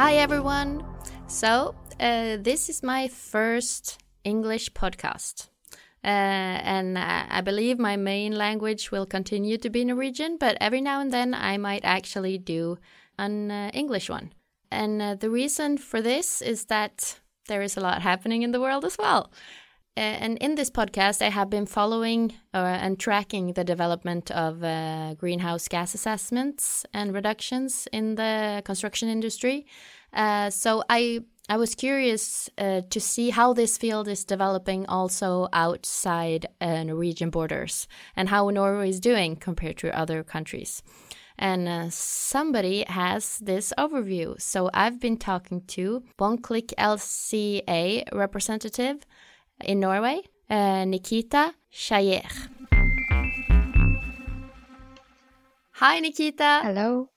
Hi, everyone. So, uh, this is my first English podcast. Uh, and uh, I believe my main language will continue to be Norwegian, but every now and then I might actually do an uh, English one. And uh, the reason for this is that there is a lot happening in the world as well. Uh, and in this podcast, I have been following and tracking the development of greenhouse gas assessments and reductions in the construction industry. so I I was curious uh, to see how this field is developing also outside uh, Norwegian borders and how Norway is doing compared to other countries. And uh, somebody has this overview. So I've been talking to One Click LCA representative in Norway, uh, Nikita Chhajer. Hi, Nikita. Hello.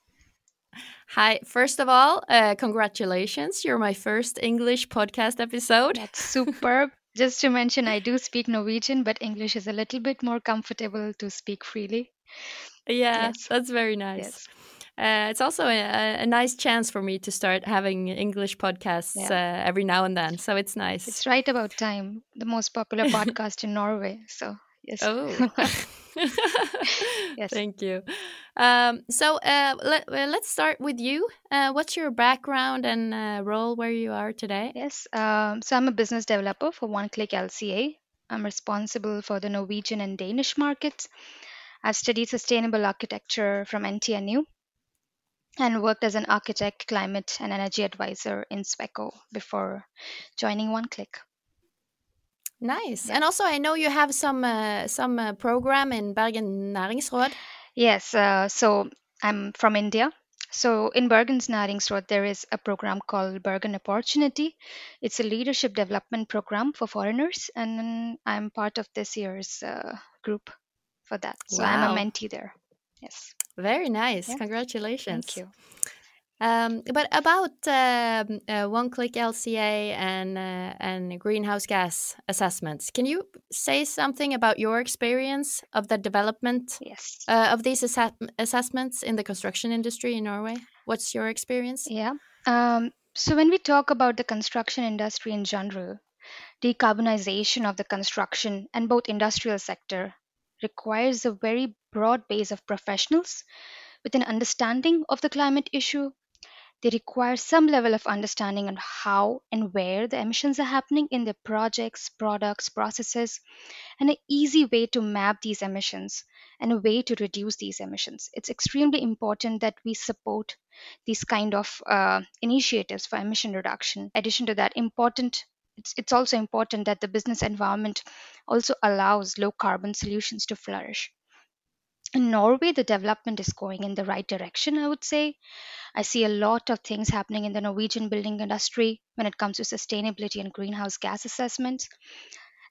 Hi, first of all, uh, congratulations. You're my first English podcast episode. That's superb. Just to mention, I do speak Norwegian, but English is a little bit more comfortable to speak freely. Yeah, yes. that's very nice. Yes. Uh, it's also a, a, nice chance for me to start having English podcasts yeah. uh, every now and then. So it's nice. It's right about time. The most popular podcast in Norway. So yes. Oh. yes. Thank you. Um, so uh, let, us start with you. Uh, what's your background and uh, role where you are today? Yes. Um, so I'm a business developer for One Click LCA. I'm responsible for the Norwegian and Danish markets. I've studied sustainable architecture from NTNU and worked as an architect, climate, and energy advisor in Sweco before joining One Click. Nice. Yeah. And also, I know you have some uh, some uh, program in Bergen Næringsråd. Yes. Uh, so I'm from India. So in Bergen's Næringsråd, there is a program called Bergen Opportunity. It's a leadership development program for foreigners, and I'm part of this year's uh, group for that. So wow. I'm a mentee there. Yes. Very nice. Yeah. Congratulations. Thank you. Um, but about uh, uh, One Click LCA and uh, and greenhouse gas assessments, can you say something about your experience of the development yes. Uh, of these ass assessments in the construction industry in Norway? What's your experience? Yeah. Um, so when we talk about the construction industry in general, decarbonization of the construction and both industrial sector requires a very broad base of professionals with an understanding of the climate issue they require some level of understanding on how and where the emissions are happening in their projects, products, processes, and an easy way to map these emissions and a way to reduce these emissions. It's extremely important that we support these kind of uh, initiatives for emission reduction. Addition to that, important it's, it's also important that the business environment also allows low carbon solutions to flourish in Norway, the development is going in the right direction, I would say. I see a lot of things happening in the Norwegian building industry when it comes to sustainability and greenhouse gas assessments.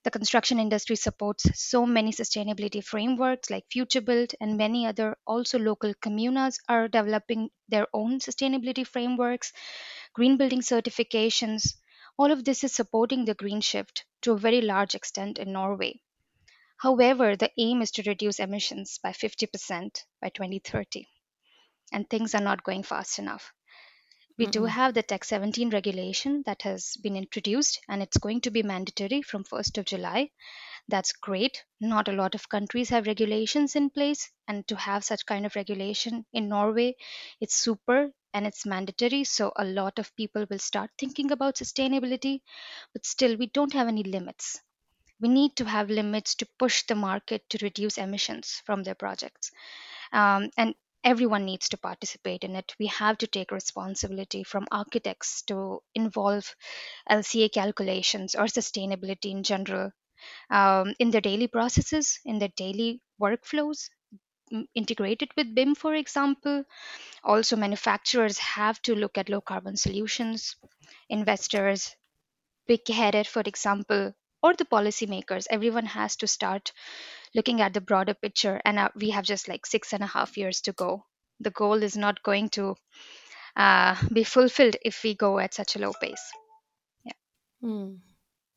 The construction industry supports so many sustainability frameworks like FutureBuilt and many other also local communas are developing their own sustainability frameworks, green building certifications. All of this is supporting the green shift to a very large extent in Norway. However, the aim is to reduce emissions by 50% by 2030, and things are not going fast enough. We do mm-hmm. have the TEK 17 regulation that has been introduced, and it's going to be mandatory from 1st of July. That's great. Not a lot of countries have regulations in place, and to have such kind of regulation in Norway, it's super and it's mandatory. So a lot of people will start thinking about sustainability, but still, we don't have any limits we need to have limits to push the market to reduce emissions from their projects. Um, and everyone needs to participate in it. We have to take responsibility from architects to involve LCA calculations or sustainability in general um, in their daily processes, in their daily workflows. integrated with BIM, for example. Also, manufacturers have to look at low carbon solutions. Investors, big headed, for example, or the policymakers, everyone has to start looking at the broader picture. And uh, we have just like six and a half years to go. The goal is not going to uh, be fulfilled if we go at such a low pace. Yeah. Mm.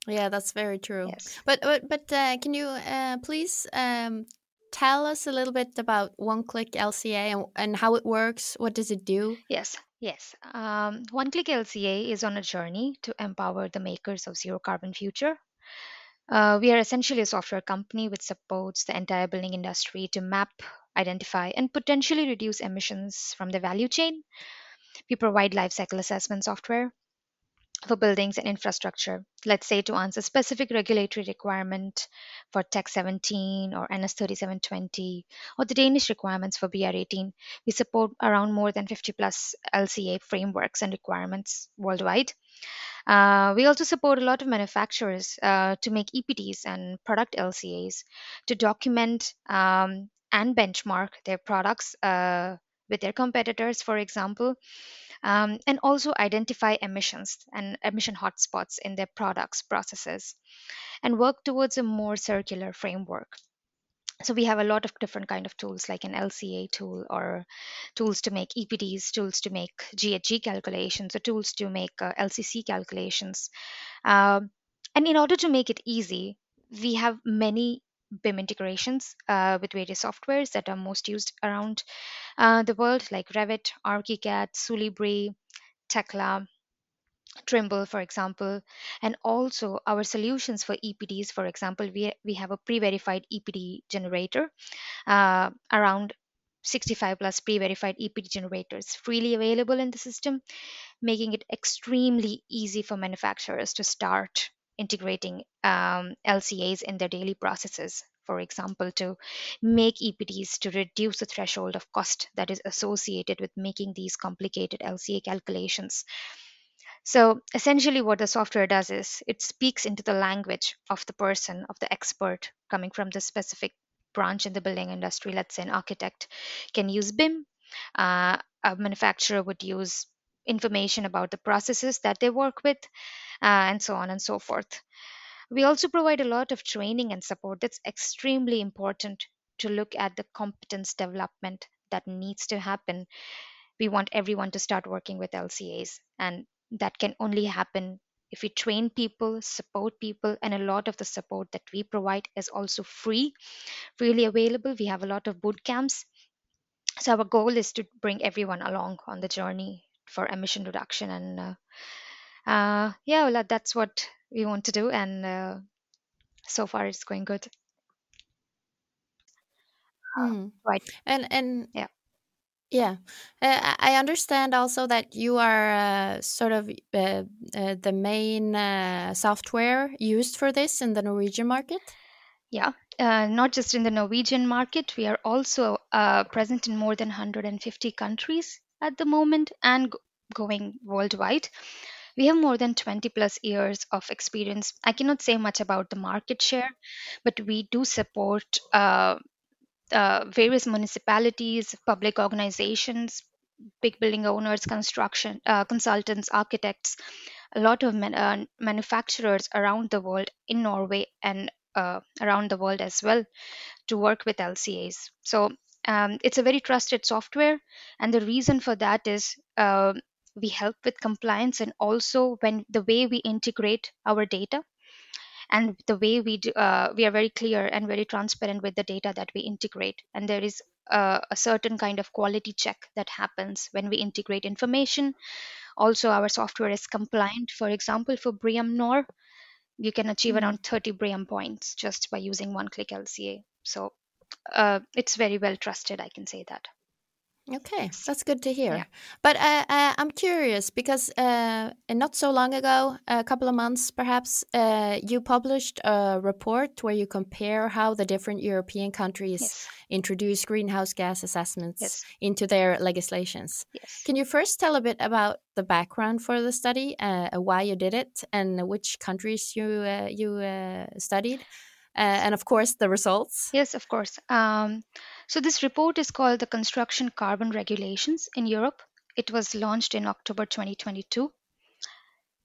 Yeah, that's very true. Yes. But but but uh, can you uh, please um, tell us a little bit about One Click LCA and, and how it works? What does it do? Yes, yes. Um, One Click LCA is on a journey to empower the makers of zero carbon future. Uh, we are essentially a software company which supports the entire building industry to map, identify, and potentially reduce emissions from the value chain. We provide lifecycle assessment software for buildings and infrastructure. Let's say to answer specific regulatory requirement for TEK 17 or NS 3720 or the Danish requirements for BR 18. We support around more than 50 plus LCA frameworks and requirements worldwide. Uh, we also support a lot of manufacturers uh, to make EPDs and product LCAs to document um, and benchmark their products uh, with their competitors, for example, um, and also identify emissions and emission hotspots in their products, processes, and work towards a more circular framework. So we have a lot of different kind of tools like an lca tool or tools to make epds tools to make ghg calculations or tools to make uh, lcc calculations. Um, and in order to make it easy we have many BIM integrations uh, with various softwares that are most used around uh, the world, like Revit, ArchiCAD, Solibri, Tekla, Trimble, for example, and also our solutions for EPDs. For example, we, we have a pre-verified EPD generator, uh, around 65 plus pre-verified EPD generators freely available in the system, making it extremely easy for manufacturers to start integrating um, LCAs in their daily processes. For example, to make EPDs to reduce the threshold of cost that is associated with making these complicated LCA calculations. So essentially, what the software does is it speaks into the language of the person, of the expert coming from the specific branch in the building industry. Let's say an architect can use BIM, uh, a manufacturer would use information about the processes that they work with, and so on and so forth. We also provide a lot of training and support that's extremely important to look at the competence development that needs to happen. We want everyone to start working with LCAs, and that can only happen if we train people, support people, and a lot of the support that we provide is also free, freely available. We have a lot of boot camps. So our goal is to bring everyone along on the journey for emission reduction and uh, uh, yeah well, that's what we want to do and uh, so far it's going good Hmm. right And and Yeah. yeah, uh, I understand also that you are uh, sort of uh, uh, the main uh, software used for this in the Norwegian market. yeah uh, not just in the norwegian market we are also uh, present in more than 150 countries at the moment and g- going worldwide we have more than 20 plus years of experience i cannot say much about the market share but we do support uh, uh, various municipalities, public organizations, big building owners, construction uh, consultants, architects, a lot of man, uh, manufacturers around the world in Norway and uh, around the world as well to work with LCAs. So um, it's a very trusted software, and the reason for that is uh, we help with compliance and also when the way we integrate our data and the way we do, uh, we are very clear and very transparent with the data that we integrate. And there is a, a certain kind of quality check that happens when we integrate information. Also our software is compliant. For example for BREEAM-NOR you can achieve Mm. around 30 BREEAM points just by using one click lca so uh, it's very well trusted i can say that Okay, that's good to hear. Yeah. But uh, uh, I'm curious because uh, not so long ago, a couple of months perhaps, uh, you published a report where you compare how the different European countries yes introduce greenhouse gas assessments yes into their legislations. yes Can you first tell a bit about the background for the study, uh, why you did it, and which countries you uh, you uh, studied, uh, and of course the results? Yes, of course. Um, So, this report is called the Construction Carbon Regulations in Europe. It was launched in October 2022.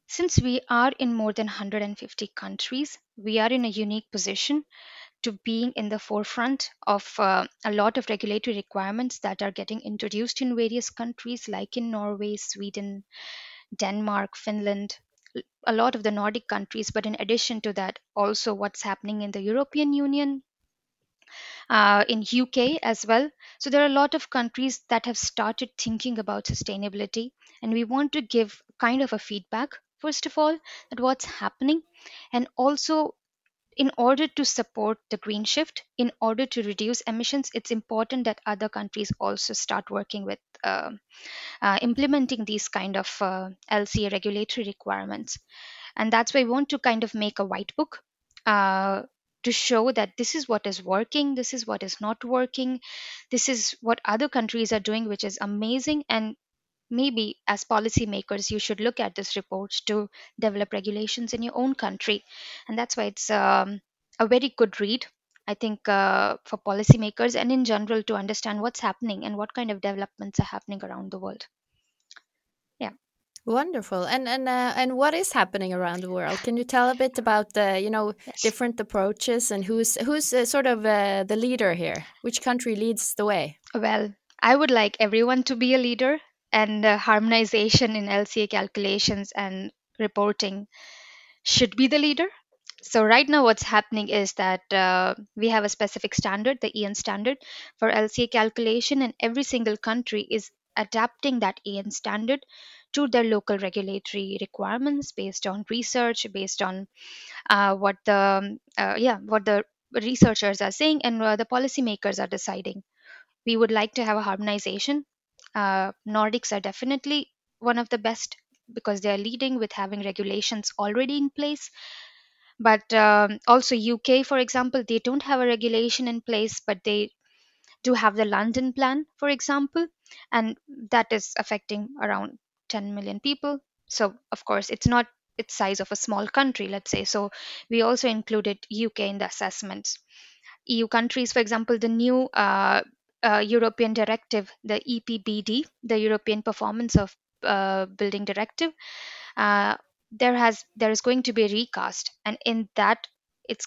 Since we are in more than 150 countries, we are in a unique position to being in the forefront of uh, a lot of regulatory requirements that are getting introduced in various countries, like in Norway, Sweden, Denmark, Finland, a lot of the Nordic countries. But in addition to that, also what's happening in the European Union, uh, in UK as well. So there are a lot of countries that have started thinking about sustainability, and we want to give kind of a feedback first of all that what's happening, and also in order to support the green shift, in order to reduce emissions, it's important that other countries also start working with uh, uh, implementing these kind of uh, LCA regulatory requirements. And that's why we want to kind of make a white book uh, to show that this is what is working, this is what is not working, this is what other countries are doing, which is amazing. And maybe as policymakers, you should look at this report to develop regulations in your own country. And that's why it's um, a very good read. I think uh, for policymakers and in general to understand what's happening and what kind of developments are happening around the world. Wonderful. And and uh, and what is happening around the world? Can you tell a bit about the you know Yes. different approaches and who's who's uh, sort of uh, the leader here? Which country leads the way? Well, I would like everyone to be a leader, and uh, harmonization in LCA calculations and reporting should be the leader. So, right now, what's happening is that uh, we have a specific standard, the EN standard, for LCA calculation, and every single country is adapting that EN standard to their local regulatory requirements based on research, based on uh, what the um, uh, yeah what the researchers are saying and the policymakers are deciding we would like to have a harmonization. Uh, Nordics are definitely one of the best because they are leading with having regulations already in place. But um, also UK, for example, they don't have a regulation in place, but they do have the London plan, for example, and that is affecting around 10 million people. So of course, it's not its size of a small country, let's say. So we also included UK in the assessments. EU countries, for example, the new uh, uh, European directive, the EPBD, the European Performance of uh, Building Directive, uh, there has there is going to be a recast, and in that, it's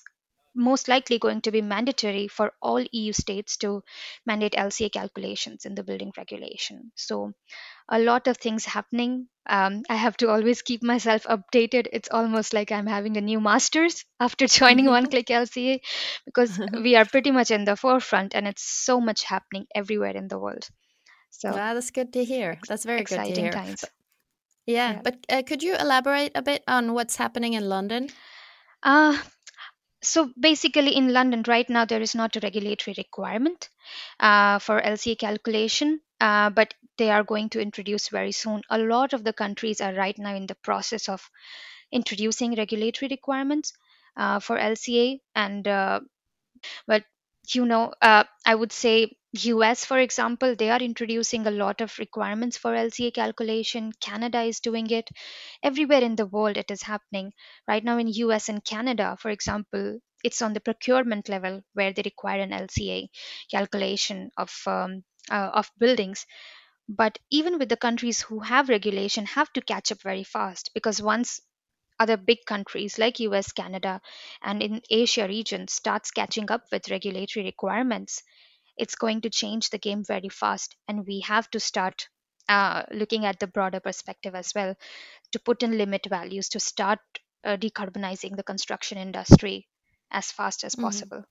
most likely going to be mandatory for all EU states to mandate LCA calculations in the building regulation. So, a lot of things happening. Um, I have to always keep myself updated. It's almost like I'm having a new master's after joining One Click LCA because we are pretty much in the forefront and it's so much happening everywhere in the world. So, Wow, that's good to hear. That's very good to exciting hear. times. Yeah, Yeah. but uh, could you elaborate a bit on what's happening in London? Uh, so basically, in London right now, there is not a regulatory requirement uh, for LCA calculation, uh, but they are going to introduce very soon. A lot of the countries are right now in the process of introducing regulatory requirements uh, for LCA, and uh, but you know, uh, I would say US, for example, they are introducing a lot of requirements for LCA calculation. Canada is doing it. Everywhere in the world, it is happening. Right now, in US and Canada, for example, it's on the procurement level where they require an LCA calculation of um, uh, of buildings. But even with the countries who have regulation, have to catch up very fast because once other big countries like US, Canada, and in Asia region starts catching up with regulatory requirements, it's going to change the game very fast. And we have to start uh, looking at the broader perspective as well to put in limit values to start uh, decarbonizing the construction industry as fast as Mhm. possible.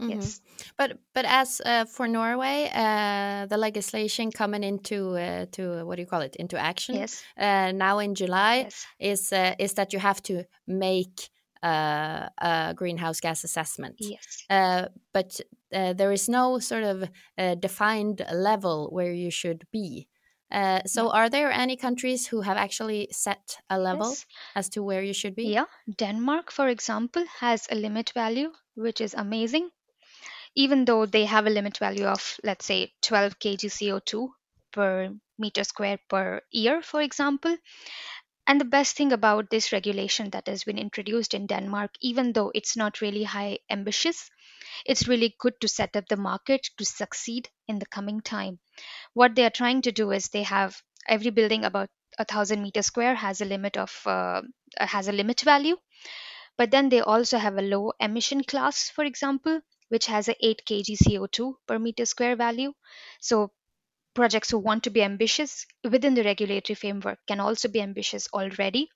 Mhm. Yes. But but as uh, for Norway, uh, the legislation coming into uh, to what do you call it into action Yes. uh, now in July Yes. is uh, is that you have to make uh, a greenhouse gas assessment. Yes. Uh, but uh, there is no sort of uh, defined level where you should be. Uh, so, are there any countries who have actually set a level Yes. as to where you should be? Yeah. Denmark, for example, has a limit value, which is amazing. Even though they have a limit value of, let's say, 12 kg CO2 per meter square per year, for example. And the best thing about this regulation that has been introduced in Denmark, even though it's not really high ambitious, it's really good to set up the market to succeed in the coming time. What they are trying to do is they have every building about a thousand meter square has a limit of uh, has a limit value, but then they also have a low emission class, for example, which has a 8 kg CO2 per meter square value. So projects who want to be ambitious within the regulatory framework can also be ambitious already.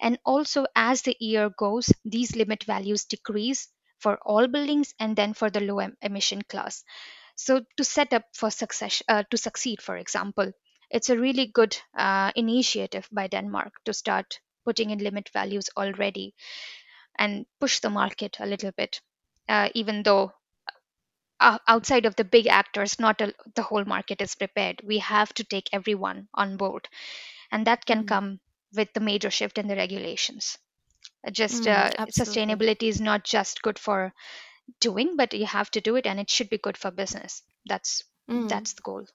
And also, as the year goes, these limit values decrease for all buildings and then for the low em- emission class. So, to set up for success, uh, to succeed, for example, it's a really good uh, initiative by Denmark to start putting in limit values already and push the market a little bit, uh, even though uh, outside of the big actors, not a, the whole market is prepared. We have to take everyone on board, and that can Mm. come with the major shift in the regulations. Just Mm, uh, sustainability is not just good for doing, but you have to do it, and it should be good for business. That's Mm. that's the goal.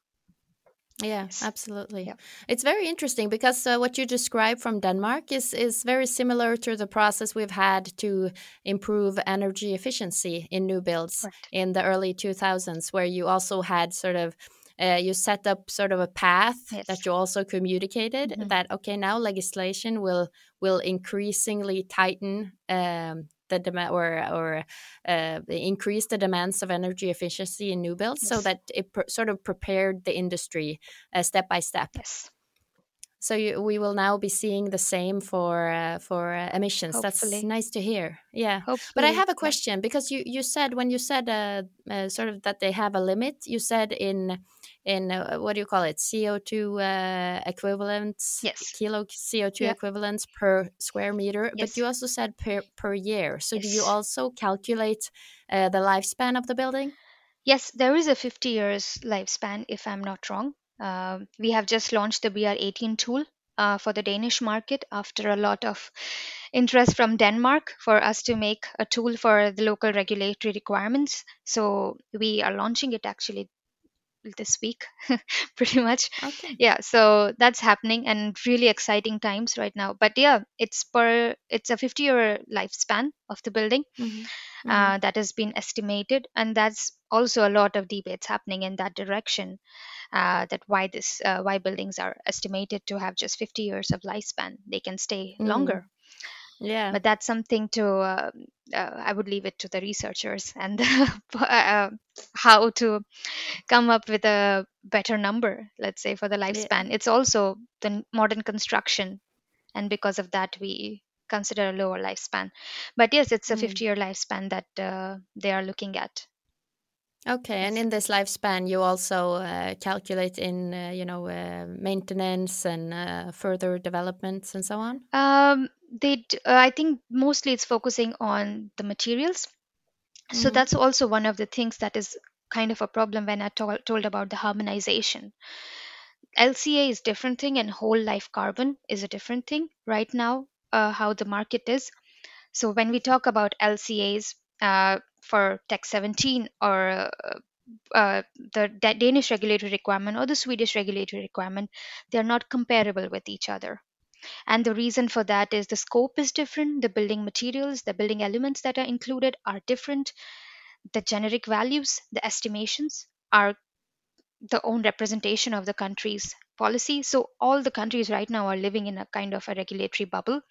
Yeah, Yes. absolutely. Yeah. It's very interesting because uh, what you describe from Denmark is is very similar to the process we've had to improve energy efficiency in new builds Correct. in the early 2000s, where you also had sort of uh, you set up sort of a path Yes. that you also communicated Mhm. that okay now legislation will will increasingly tighten um, the demand or or uh, increase the demands of energy efficiency in new builds so that it pr- sort of prepared the industry uh, step by step. Yes. So you, we will now be seeing the same for uh, for uh, emissions. That's Hopefully. nice to hear. Yeah. Hopefully. But I have a question because you, you said when you said uh, uh, sort of that they have a limit. You said in in uh, what do you call it CO two uh, equivalents Yes. kilo CO two Yeah. equivalents per square meter. But you also said per per year. So do you also calculate uh, the lifespan of the building? Yes, there is a 50 years lifespan, if I'm not wrong. Um we have just launched the BR18 tool uh, for the Danish market after a lot of interest from Denmark for us to make a tool for the local regulatory requirements. So we are launching it actually this week, pretty much. Okay. Yeah, so that's happening and really exciting times right now. But yeah, it's per it's a 50 year lifespan of the building Mhm. uh, that has been estimated and that's also a lot of debates happening in that direction uh, that why this uh, why buildings are estimated to have just 50 years of lifespan they can stay Mm. longer Yeah. but that's something to uh, uh, i would leave it to the researchers and uh, how to come up with a better number let's say for the lifespan it's also the modern construction and because of that we consider a lower lifespan but yes it's a Mm. 50 year lifespan that uh, they are looking at Okay, and in this lifespan, you also uh, calculate in uh, you know uh, maintenance and uh, further developments and so on. um, they d- uh, i think mostly it's focusing on the materials. So Mhm. that's also one of the things that is kind of a problem when i tol- told about the harmonization. Lca is different thing and whole life carbon is a different thing right now uh, how the market is. So when we talk about lcas uh, for TEK 17 or uh, uh, the Da- danish regulatory requirement or the swedish regulatory requirement they're not comparable with each other and the reason for that is the scope is different. The building materials the building elements that are included are different. The generic values the estimations are the own representation of the country's policy. So all the countries right now are living in a kind of a regulatory bubble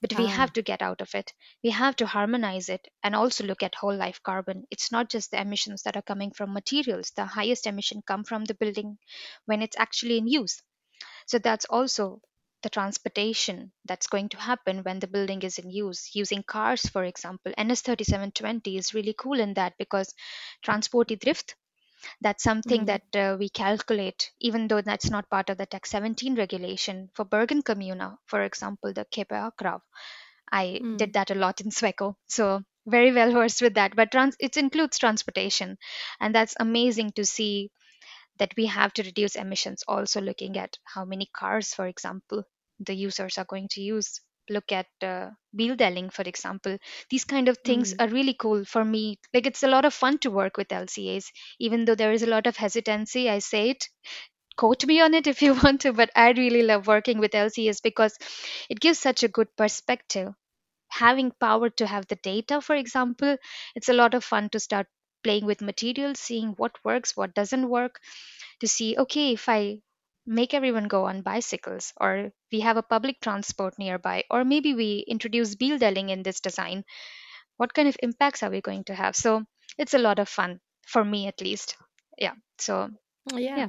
but we Ah. have to get out of it. We have to harmonize it and also look at whole life carbon. It's not just the emissions that are coming from materials. The highest emission come from the building when it's actually in use. So that's also the transportation that's going to happen when the building is in use. Using cars, for example, NS3720 is really cool in that because transport drift. That's something Mhm. that uh, we calculate, even though that's not part of the TEK 17 regulation. For Bergen Kommune, for example, the KPA krav, I Mm. did that a lot in Sweco. So very well versed with that. But trans- it includes transportation. And that's amazing to see that we have to reduce emissions also looking at how many cars for example the users are going to use. Look at uh, bildeling for example. These kind of things Mm. are really cool for me. Like it's a lot of fun to work with lcas even though there is a lot of hesitancy i say it. Quote me on it if you want to but i really love working with lcas because it gives such a good perspective. Having power to have the data, for example, it's a lot of fun to start playing with materials, seeing what works, what doesn't work, to see, okay, if I make everyone go on bicycles, or we have a public transport nearby, or maybe we introduce bildeling in this design, what kind of impacts are we going to have? So it's a lot of fun for me at least. Yeah. So yeah. Yeah.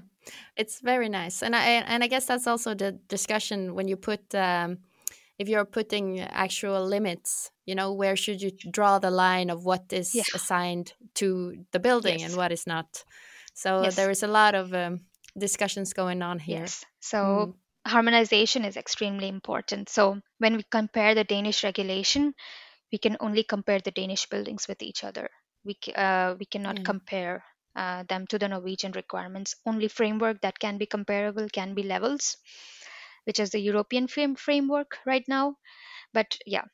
it's very nice and i and i guess that's also the discussion when you put um, if you're putting actual limits you know where should you draw the line of what is Yeah. assigned to the building Yes. and what is not so Yes. there is a lot of um, discussions going on here Yes. So Mm. harmonization is extremely important. So when we compare the Danish regulation, we can only compare the Danish buildings with each other. We uh, we cannot Yeah. compare uh, them to the Norwegian requirements. Only framework that can be comparable can be Level(s), which is the European frame framework right now. But yeah,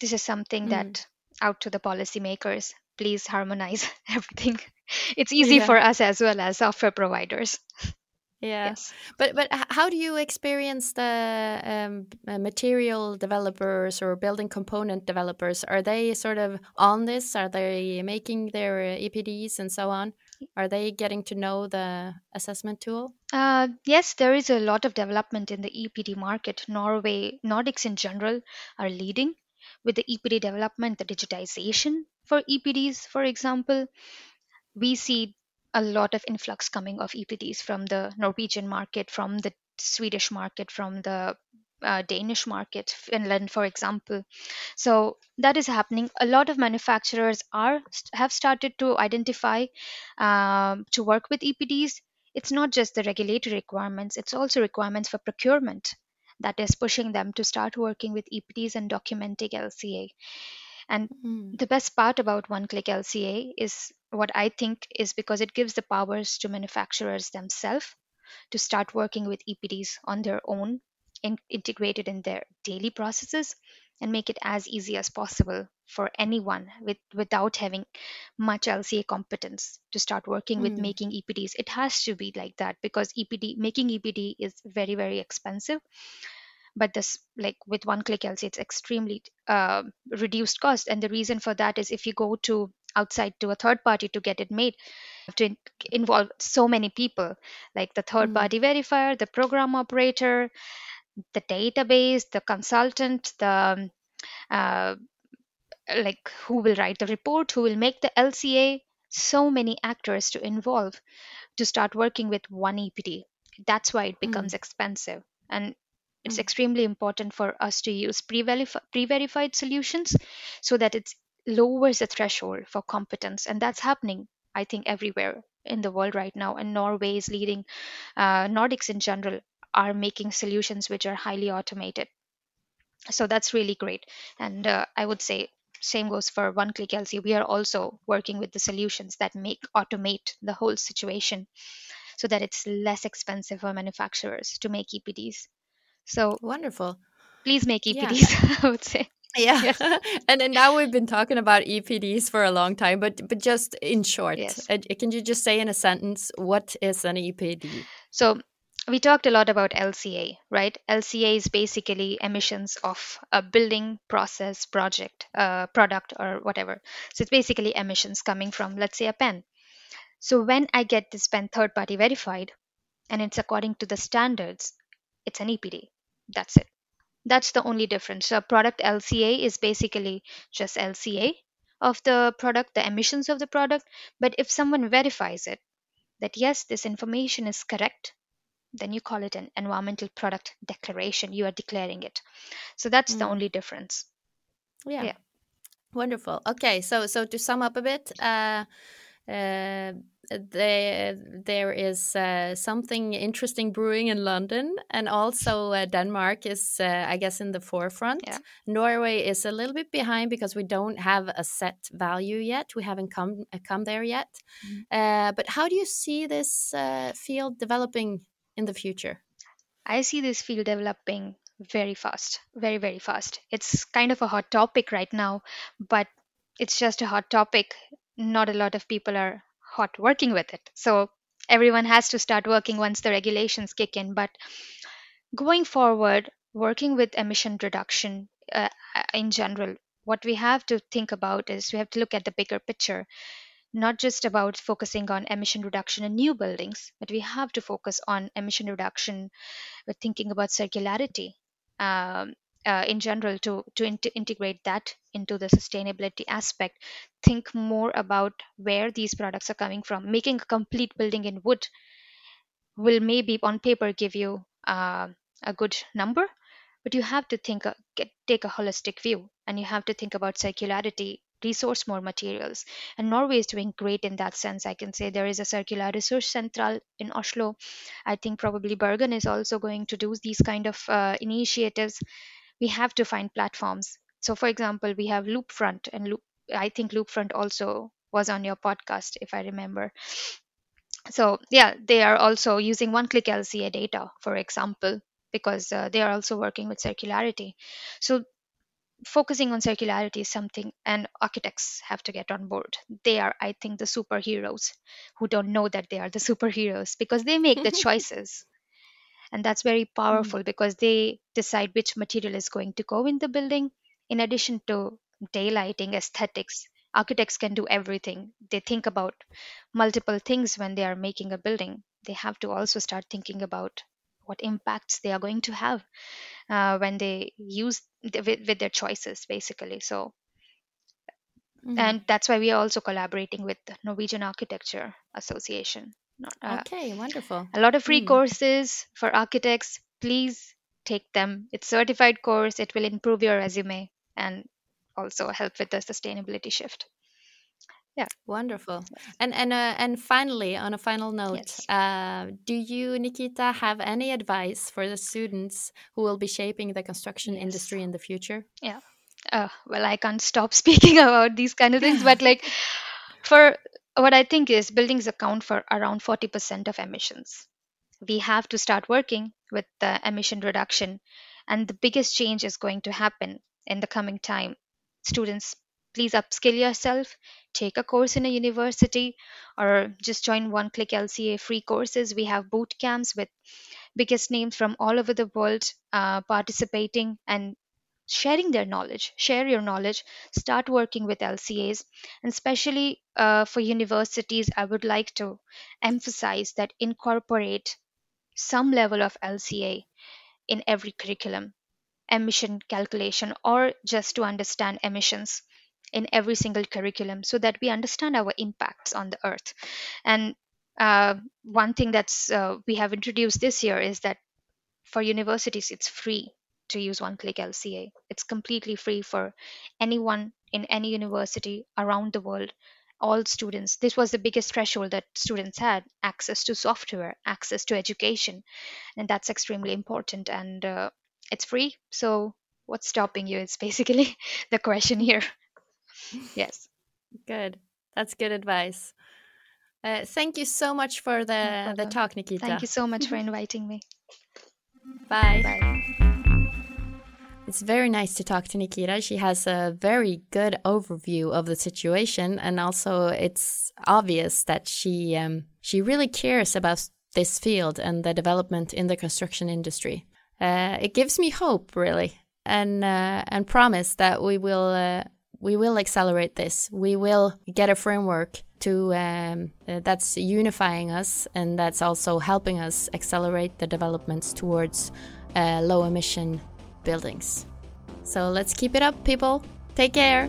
this is something Mm. that out to the policymakers. Please harmonize everything. It's easy Yeah. for us as well as software providers. yeah Yes. But but how do you experience the um, uh, material developers or building component developers? Are they sort of on this? Are they making their uh, EPDs and so on? Are they getting to know the assessment tool? Uh, yes, there is a lot of development in the EPD market. Norway, Nordics in general, are leading with the EPD development, the digitization for EPDs, for example. We see a lot of influx coming of EPDs from the Norwegian market, from the Swedish market, from the uh, Danish market, Finland, for example. So that is happening. A lot of manufacturers are have started to identify um, to work with EPDs. It's not just the regulatory requirements; it's also requirements for procurement that is pushing them to start working with EPDs and documenting LCA. And Mm. the best part about one click LCA is what I think is because it gives the powers to manufacturers themselves to start working with EPDs on their own, in, integrated in their daily processes, and make it as easy as possible for anyone with, without having much LCA competence to start working with Mm. making EPDs. It has to be like that because EPD making EPD is very very expensive but this like with one click lc it's extremely uh, reduced cost. And the reason for that is if you go to outside to a third party to get it made you have to in- involve so many people like the third Mm. party verifier the program operator the database the consultant the uh, like who will write the report who will make the lca so many actors to involve to start working with one epd that's why it becomes expensive. And it's Mm. extremely important for us to use pre-verif- pre-verified solutions so that it lowers the threshold for competence and that's happening i think everywhere in the world right now and norway is leading uh, nordics in general are making solutions which are highly automated. So that's really great. And uh, i would say same goes for one click lc we are also working with the solutions that make automate the whole situation so that it's less expensive for manufacturers to make epds so Wonderful. please make Yeah. epds i would say Yeah. Yes. and then now we've been talking about EPDs for a long time, but but just in short, Yes. uh, can you just say in a sentence what is an EPD? So we talked a lot about LCA, right? LCA is basically emissions of a building, process, project, uh, product, or whatever. So it's basically emissions coming from, let's say, a pen. So when I get this pen third party verified and it's according to the standards, it's an EPD. That's it. That's the only difference. So product LCA is basically just LCA of the product, the emissions of the product. But if someone verifies it, that yes, this information is correct, then you call it an environmental product declaration. You are declaring it. So that's the Mm. only difference. Yeah. Yeah. Wonderful. Okay, so so to sum up a bit, uh, uh, there there is uh, something interesting brewing in London, and also uh, Denmark is, uh, I guess, in the forefront. Yeah. Norway is a little bit behind because we don't have a set value yet. We haven't come uh, come there yet. Mhm. Uh, but how do you see this uh, field developing in the future? I see this field developing very fast, very, very fast. It's kind of a hot topic right now, but it's just a hot topic. Not a lot of people are hot working with it. So everyone has to start working once the regulations kick in. But going forward, working with emission reduction uh, in general, what we have to think about is we have to look at the bigger picture, not just about focusing on emission reduction in new buildings, but we have to focus on emission reduction with thinking about circularity. Um, uh, in general to to in- integrate that into the sustainability aspect think more about where these products are coming from. Making a complete building in wood will maybe on paper give you uh, a good number but you have to think uh, get, take a holistic view and you have to think about circularity resource more materials. And norway is doing great in that sense. I can say there is a circular resource central in oslo. I think probably bergen is also going to do these kind of uh, initiatives. We have to find platforms. So for example we have loopfront and loop i think loopfront also was on your podcast if i remember. So yeah they are also using one click lca data for example because uh, they are also working with circularity. So focusing on circularity is something and architects have to get on board. They are i think the superheroes who don't know that they are the superheroes because they make the choices. And that's very powerful because they decide which material is going to go in the building in addition to daylighting aesthetics. Architects can do everything. They think about multiple things when they are making a building. They have to also start thinking about what impacts they are going to have uh, when they use with, with their choices basically. So Mhm. and that's why we are also collaborating with the norwegian architecture association. Not- uh, okay, wonderful. a lot of free Mm. courses for architects. Please take them. It's certified course. It will improve your resume. And also help with the sustainability shift Yeah, Wonderful. And and uh, and finally, on a final note, Yes. uh, do you, Nikita, have any advice for the students who will be shaping the construction Yes. industry in the future? Yeah. Uh, well i can't stop speaking about these kind of things but like for what i think is buildings account for around 40% of emissions we have to start working with the emission reduction and the biggest change is going to happen in the coming time students please upskill yourself. Take a course in a university or just join one click lca free courses. We have boot camps with biggest names from all over the world uh, participating and sharing their knowledge. Share your knowledge. Start working with lcas and especially uh, for universities i would like to emphasize that incorporate some level of lca in every curriculum emission calculation or just to understand emissions in every single curriculum so that we understand our impacts on the earth. And uh, one thing that's uh, we have introduced this year is that for universities it's free to use one click lca it's completely free for anyone in any university around the world all students. This was the biggest threshold that students had access to software access to education and that's extremely important. And uh, it's free so what's stopping you is basically the question here yes Good. That's good advice. Uh, thank you so much for the the talk, Nikita. thank you so much for inviting me Bye. bye It's very nice to talk to Nikita. She has a very good overview of the situation, and also it's obvious that she um, she really cares about this field and the development in the construction industry. Uh, it gives me hope, really, and uh, and promise that we will uh, we will accelerate this. We will get a framework to um, uh, that's unifying us and that's also helping us accelerate the developments towards uh, low emission buildings. So let's keep it up, people. Take care.